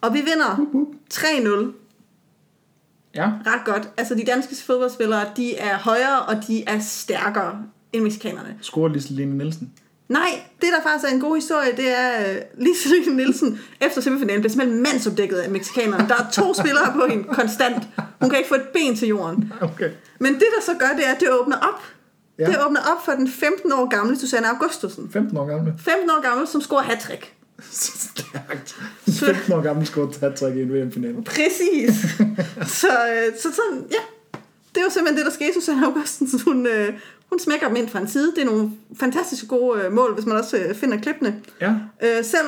Og vi vinder 3-0 Ja, ret godt. Altså, de danske fodboldspillere, de er højere, og de er stærkere end mexikanerne. scorer Lise Lene Nielsen. Nej, det der faktisk er en god historie, det er uh, Lise Lykke Nielsen efter semifinalen bliver simpelthen mandsopdækket af mexikanerne. Der er to spillere på hende konstant. Hun kan ikke få et ben til jorden. Okay. Men det der så gør, det er, at det åbner op. Ja. Det åbner op for den 15 år gamle Susanne Augustusen. 15 år gammel. 15 år gammel, som scorer. Så stærkt. 15 år gammel scoret hat i en VM-finale. Præcis. så, øh, så sådan, ja. Det er jo simpelthen det, der skete. Susanne Augustensen, hun, øh, hun smækker dem ind fra en side. Det er nogle fantastiske gode øh, mål, hvis man også finder klippene. Ja, Øh, selv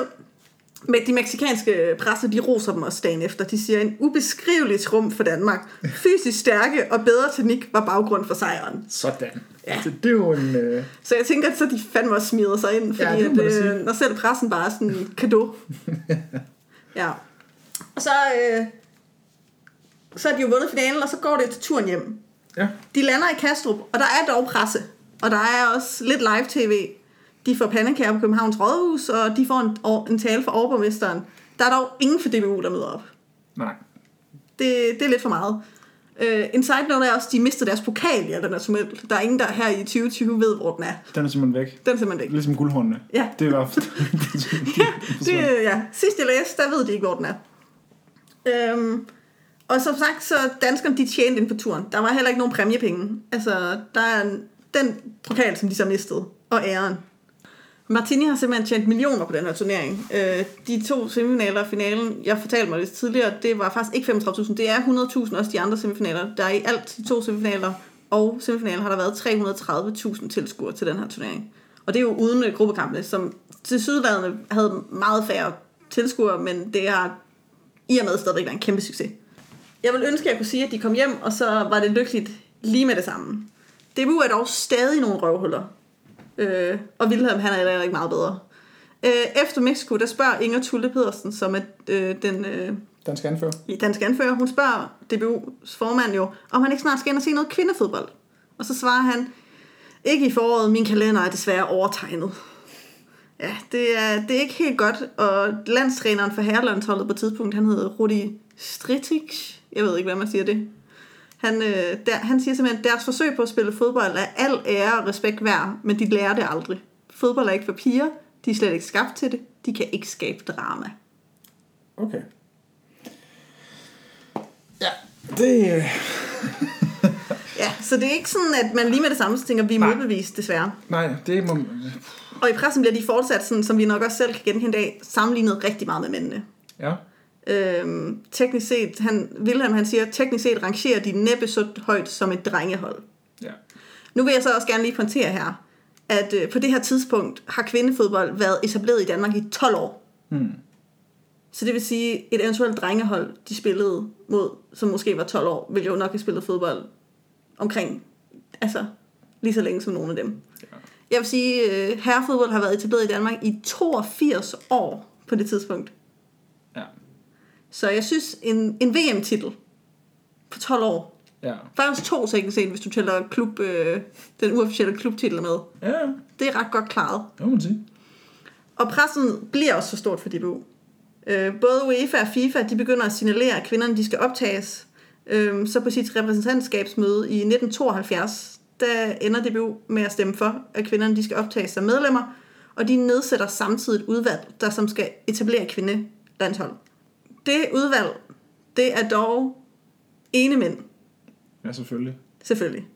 med de meksikanske presser, de roser dem også dagen efter. De siger, en ubeskrivelig trum for Danmark. Fysisk stærke og bedre teknik var baggrund for sejren. sådan. Ja. Det, det er jo en... Øh, Så jeg tænker, at så de fandme også smider sig ind, fordi Ja, det at, øh, når selv pressen bare er sådan en kado. ja. Og så, øh, så er de jo vundet finalen, og så går det til turen hjem. ja, De lander i Kastrup, og der er dog presse. Og der er også lidt live-tv. De får pandekager på Københavns Rådhus, og de får en, en tale fra overborgmesteren. Der er dog ingen for DBU, der møder op. nej. Det, det er lidt for meget. Uh, en side note er også, at de mistede deres pokal i alt den her tumult. Der er ingen, der her i 2020 ved, hvor den er. Den er simpelthen væk. Den er simpelthen væk. Ligesom guldhornene. Ja. Det var... Det, ja. Sidst jeg læste, der ved de ikke, hvor den er. Øhm, og som sagt, så danskerne, de tjente ind på turen. Der var heller ikke nogen præmiepenge. Altså, der er en, den pokal, som de så mistede, og æren. Martini har simpelthen tjent millioner på den her turnering. Øh, de to semifinaler og finalen, jeg fortalte mig det tidligere, det var faktisk ikke 35.000, det er 100.000 også de andre semifinaler. Der er i alt de to semifinaler og semifinalen har der været 330.000 tilskuere til den her turnering. Og det er jo uden øh, gruppekampene, som til sydlandene havde meget færre tilskuere, men det har i og med stadigvæk været en kæmpe succes. Jeg vil ønske, at jeg kunne sige, at de kom hjem, og så var det lykkeligt lige med det samme. DBU er dog stadig nogle røvhuller. Øh, og Wilhelm, han er heller ikke meget bedre. Øh, efter Mexico, der spørger Inger Tulle Pedersen, som er øh, den øh, Den skal anføre. danske anfører, hun spørger DBU's formand jo, om han ikke snart skal ind og se noget kvindefodbold. Og så svarer han, ikke i foråret, min kalender er desværre overtegnet. Ja, det er, det er ikke helt godt, og landstræneren for herrelandsholdet på tidspunkt, han hedder Rudi Stritic, jeg ved ikke, hvad man siger det. Han, øh, der, han siger simpelthen, at deres forsøg på at spille fodbold er al ære og respekt værd, men de lærer det aldrig. Fodbold er ikke for piger, de er slet ikke skabt til det, de kan ikke skabe drama. Okay. Ja, det... øh, Ja, så det er ikke sådan, at man lige med det samme tænker, at vi er Nej. modbevist, desværre. Nej, det må... Og i pressen bliver de fortsat, sådan, som vi nok også selv kan genkende i dag, sammenlignet rigtig meget med mændene. Ja. Øhm, teknisk set, han, Wilhelm han siger, teknisk set rangerer de næppe så højt som et drengehold. Ja. Nu vil jeg så også gerne lige pointere her, at øh, på det her tidspunkt har kvindefodbold været etableret i Danmark i 12 år. Hmm. Så det vil sige, et eventuelt drengehold, de spillede mod, som måske var 12 år, ville jo nok have spillet fodbold omkring, altså lige så længe som nogle af dem. Ja. Jeg vil sige, at herrefodbold har været etableret i Danmark i 82 år på det tidspunkt. Ja. Så jeg synes, en, en VM-titel på 12 år, Ja. faktisk to set, hvis du tæller klub, øh, den uofficielle klubtitel med, Ja, det er ret godt klaret. det må man sige. Og pressen bliver også for stort for DBU. Øh, både UEFA og FIFA, de begynder at signalere, at kvinderne de skal optages. Øh, så på sit repræsentantskabsmøde i 1972, der ender DBU med at stemme for, at kvinderne de skal optages som medlemmer, og de nedsætter samtidig et udvalg, der som skal etablere kvindelandshold. Det udvalg, det er dog ene mænd, Ja, selvfølgelig. selvfølgelig.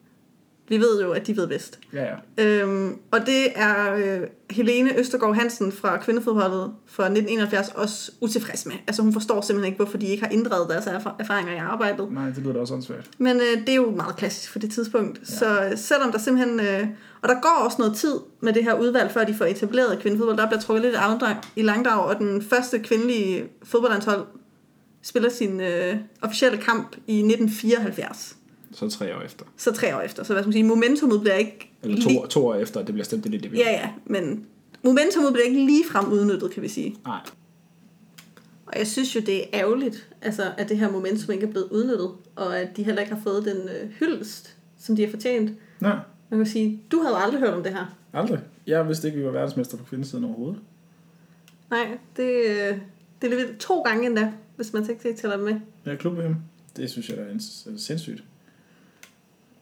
Vi ved jo, at de ved bedst. Ja, ja. Øhm, og det er øh, Helene Østergaard Hansen fra kvindefodboldet fra 1971 også utilfreds med. Altså hun forstår simpelthen ikke, hvorfor de ikke har inddraget deres erf- erfaringer i arbejdet. Nej, det lyder da også åndssvagt. Men øh, det er jo meget klassisk for det tidspunkt. Ja. Så øh, selvom der simpelthen... Øh, og der går også noget tid med det her udvalg, før de får etableret kvindefodbold. Der bliver trukket lidt afdrag i langdrag, og den første kvindelige fodboldlandshold spiller sin øh, officielle kamp i 1974. Så tre år efter. Så tre år efter. Så hvad skal man sige, momentummet bliver ikke... Eller lige- to, to år efter, at det bliver stemt i DBU. Ja, ja, men momentummet bliver ikke lige frem udnyttet, kan vi sige. Nej. Og jeg synes jo, det er ærgerligt, altså, at det her momentum ikke er blevet udnyttet, og at de heller ikke har fået den øh, hyldest, som de har fortjent. Nej, Man kan sige, du havde aldrig hørt om det her. aldrig. Jeg vidste ikke, vi var verdensmester på kvindesiden overhovedet. Nej, det, øh, det er lidt to gange endda, hvis man ikke tæller det med. Ja, klub VM. Det synes jeg er sindssygt.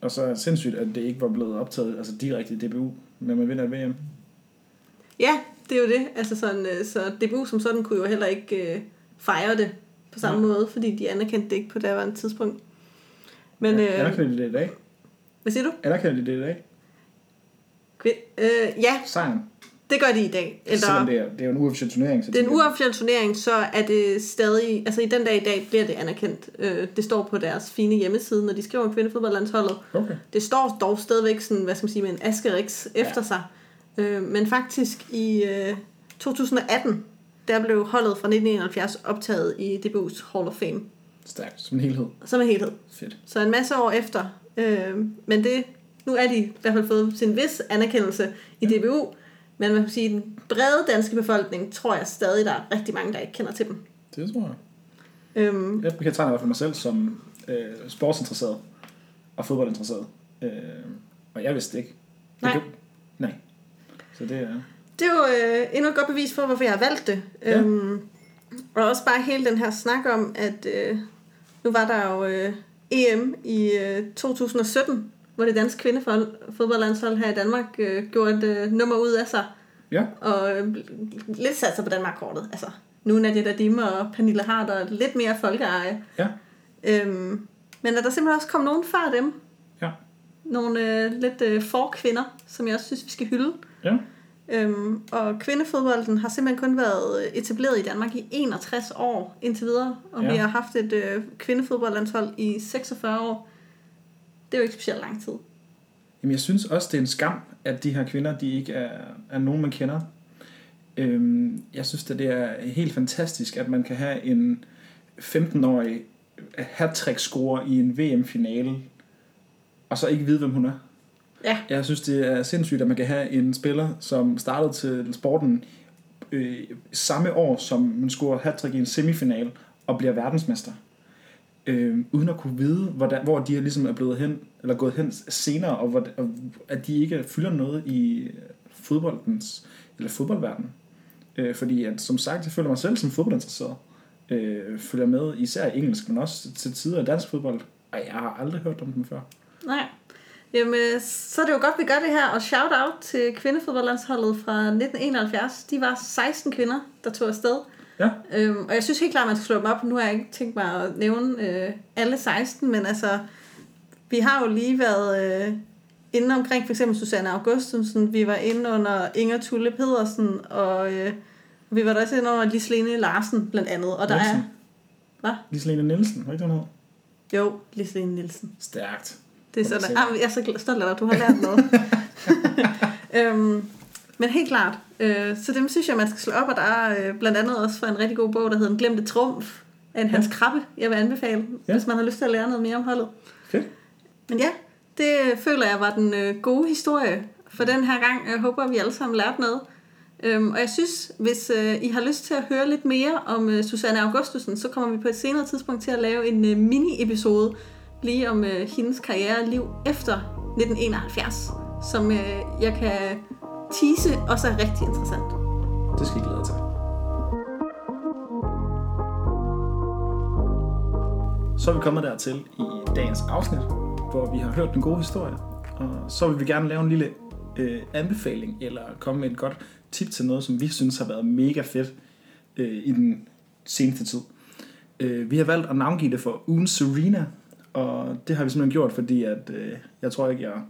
Og så er sindssygt, at det ikke var blevet optaget altså direkte i DBU, når man vinder VM. Ja, det er jo det. Altså sådan, øh, så DBU som sådan kunne jo heller ikke øh, fejre det på samme Nej. måde, fordi de anerkendte det ikke på daværende tidspunkt. Men, ja, øh, anerkender de det i dag? hvad siger du? Anerkender de det i dag? Kvi- Øh, ja, Sejren. Det gør de i dag. Selvom det er, det er en uofficiel turnering. Så Det er en uofficiel turnering, så er det stadig, altså i den dag i dag bliver det anerkendt. Øh, det står på deres fine hjemmeside, når de skriver om kvindefodboldlandsholdet. Okay. Det står dog stadigvæk sådan, hvad skal man sige, med en asterisk efter sig. Øh, men faktisk i øh, 2018, der blev holdet fra 1971 optaget i DBU's Hall of Fame, Stærkt. Som en helhed. som en helhed. Fedt. Så en masse år efter. Øh, men det, nu er de i hvert fald fået sin vis anerkendelse i DBU. Men man kan sige, den brede danske befolkning, tror jeg stadig, der er rigtig mange, der ikke kender til dem. Det tror jeg. Øhm, Jeg betegner i hvert fald mig selv som øh, sportsinteresseret og fodboldinteresseret. Øh, og jeg vidste ikke. Jeg Nej. kan- Nej. Så det er... det er jo øh, endnu et godt bevis for, hvorfor jeg har valgt det. Ja. Øhm, og også bare hele den her snak om, at øh, nu var der jo øh, EM i øh, 2017, hvor det danske kvindefodboldlandshold her i Danmark øh, gjorde et øh, nummer ud af sig. Ja. Og øh, lidt sat sig på Danmark-kortet. Altså, nu er Nadia Dadim og Pernille Harder lidt mere folkeeje. Ja. Øhm, men at der simpelthen også kom nogen før dem. Ja. Nogle øh, lidt øh, forkvinder, som jeg også synes, vi skal hylde. Ja. Øhm, og kvindefodbolden har simpelthen kun været etableret i Danmark i 61 år indtil videre. Og ja. vi har haft et øh, kvindefodboldlandshold i 46 år. Det er jo ikke specielt lang tid. Jamen, jeg synes også, det er en skam, at de her kvinder, de ikke er, er nogen, man kender. Øhm, jeg synes, at det er helt fantastisk, at man kan have en 15-årig hat-trick-scorer i en VM-finale, og så ikke vide, hvem hun er. Ja. Jeg synes, det er sindssygt, at man kan have en spiller, som startede til sporten øh, samme år, som man scorer hat i en semifinal og bliver verdensmester. Øh, uden at kunne vide, hvordan, hvor de ligesom er blevet hen, eller gået hen senere, og, hvor, og at de ikke fylder noget i fodboldens, eller fodboldverdenen. Øh, fordi at, som sagt, jeg føler mig selv som fodboldinteresseret. Øh, følger med, især i engelsk, men også til tider dansk fodbold. Og jeg har aldrig hørt om dem før. Nej. Jamen, øh, så er det jo godt, vi gør det her. Og shout out til kvindefodboldlandsholdet fra 1971. De var 16 kvinder, der tog afsted. Ja. Øhm, og jeg synes helt klart, at man skal slå dem op. Nu har jeg ikke tænkt mig at nævne øh, alle 16, men altså, vi har jo lige været øh, inde omkring for eksempel Susanne Augustensen. Vi var inde under Inger Tulle Pedersen, og øh, vi var der også inde under Lislene Larsen blandt andet. Og der Nielsen. er... Hvad? Liselene Nielsen, var ikke det, hed? Jo, Lislene Nielsen. Stærkt. Det er sådan, ah, jeg er så stolt af dig, du har lært noget. øhm, men helt klart. Øh, så dem synes jeg, man skal slå op, og der er øh, blandt andet også fra en rigtig god bog, der hedder En glemte trumf af en Hans Krabbe, jeg vil anbefale, Ja. ja. hvis man har lyst til at lære noget mere om holdet. Fedt. Men ja, det øh, føler jeg var den øh, gode historie for den her gang. Jeg håber, vi alle sammen lærte noget. Øhm, og jeg synes, hvis øh, I har lyst til at høre lidt mere om øh, Susanne Augustusen, så kommer vi på et senere tidspunkt til at lave en øh, mini-episode lige om øh, hendes karriere og liv efter 1971, som øh, jeg kan tease også er rigtig interessant. Det skal I glæde til. Så er vi kommet dertil i dagens afsnit, hvor vi har hørt den gode historie Og så vil vi gerne lave en lille øh, anbefaling, eller komme med et godt tip til noget, som vi synes har været mega fedt øh, i den seneste tid. Øh, vi har valgt at navngive det for ugen Serena, og det har vi simpelthen gjort, fordi at, øh, jeg tror ikke, jeg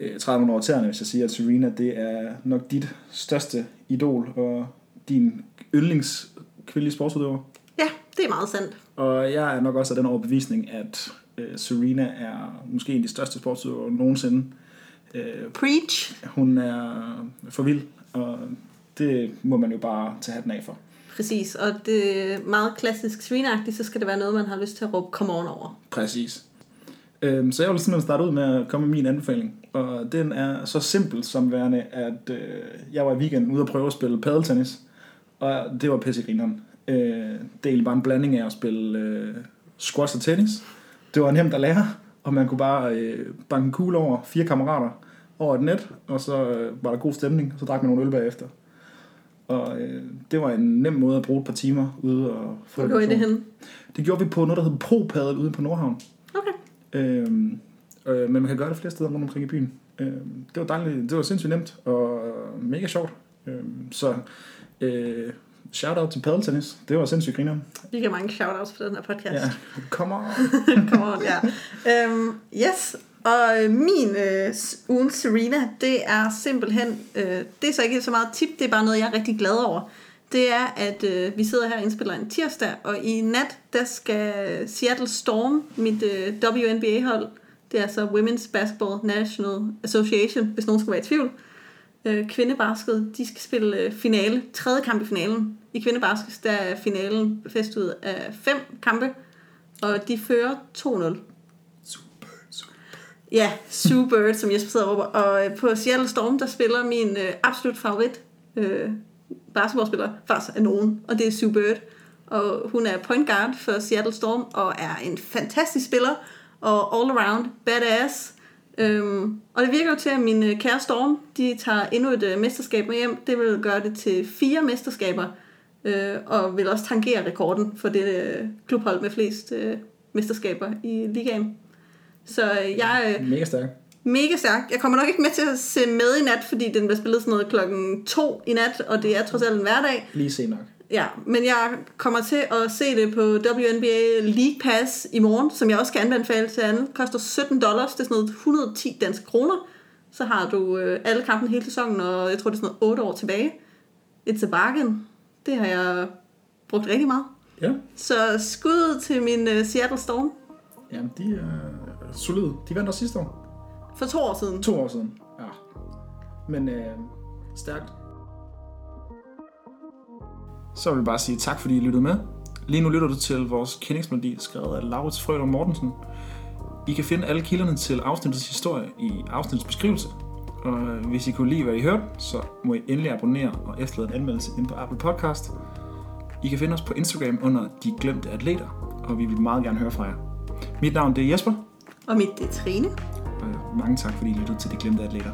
øh, træder nogen over tæerne, hvis jeg siger, at Serena det er nok dit største idol og din yndlings kvindelige sportsudøver. Ja, det er meget sandt. Og jeg er nok også af den overbevisning, at øh, Serena er måske en af de største sportsudøvere nogensinde. Øh, Preach. hun er for vild, og det må man jo bare tage hatten af for. Præcis, og det er meget klassisk serena så skal det være noget, man har lyst til at råbe come on over. Præcis. Øhm, så jeg vil simpelthen starte ud med at komme med min anbefaling. Og den er så simpel som værende, at øh, jeg var i weekenden ude og prøve at spille padeltennis. Og det var pisse grineren. Øh, det er egentlig bare en blanding af at spille øh, squash og tennis. Det var nemt at lære, og man kunne bare øh, banke en kugle over fire kammerater over et net, og så øh, var der god stemning, så drak man nogle øl bagefter. Og øh, det var en nem måde at bruge et par timer ude og få Hvor gjorde I det henne? Det gjorde vi på noget, der hedder ProPadel ude på Nordhavn. Okay. Øhm, øh, men man kan gøre det flere steder rundt omkring i byen. Øhm, det var dejligt, det var sindssygt nemt og mega sjovt. Øhm, så øh, shout out til padeltennis. Det var sindssygt griner. Vi giver mange shoutouts på den her podcast. Ja, come on. Come on, ja. Øhm, yes, og øh, min øh, ugen Serena, det er simpelthen, øh, det er så ikke så meget tip, det er bare noget, jeg er rigtig glad over. Det er, at øh, vi sidder her og indspiller en tirsdag, og i nat, der skal Seattle Storm, mit øh, WNBA-hold, det er altså Women's Basketball National Association, hvis nogen skulle være i tvivl, øh, kvindebasket, de skal spille øh, finale, tredje kamp i finalen. I kvindebasket, der er finalen fest ud af fem kampe, og de fører 2-0. Super, super. Ja, Sue Bird, som Jesper sidder råber. Og øh, på Seattle Storm, der spiller min øh, absolut favorit øh, basketballspiller, faktisk af nogen, og det er Sue Bird. Og hun er point guard for Seattle Storm, og er en fantastisk spiller, og all around badass. Øhm, og det virker jo til, at min øh, kære Storm, de tager endnu et øh, mesterskab med hjem. Det vil gøre det til fire mesterskaber, øh, og vil også tangere rekorden for det øh, klubhold med flest øh, mesterskaber i ligaen. Så øh, jeg, øh, Mega stærk. mega stærk. Jeg kommer nok ikke med til at se med i nat, fordi den bliver spillet sådan noget klokken to i nat, og det er trods alt en hverdag. Lige se nok. Ja, men jeg kommer til at se det på WNBA League Pass i morgen, som jeg også kan anbefale til andet. koster 17 dollars, det er sådan noget 110 danske kroner. Så har du øh, alle kampen hele sæsonen, og jeg tror, det er sådan noget 8 år tilbage. It's a bargain. Det har jeg brugt rigtig meget. Ja, Så skud til min øh, Seattle Storm jamen de er solide. De vandt også sidste år. for to år siden. To år siden. Ja. Men øh, stærkt. Så vil jeg bare sige tak, fordi I lyttede med. Lige nu lytter du til vores kendingsmelodi, skrevet af Laurits Frøder Mortensen. I kan finde alle kilderne til afsnittets historie i afsnittets beskrivelse. Og hvis I kunne lide, hvad I hørte, så må I endelig abonnere og efterlade en anmeldelse ind på Apple Podcast. I kan finde os på Instagram under De Glemte Atleter, og vi vil meget gerne høre fra jer. Mit navn det er Jesper, Og mit det er Trine. og mange tak, fordi I lyttede til De Glemte Atleter.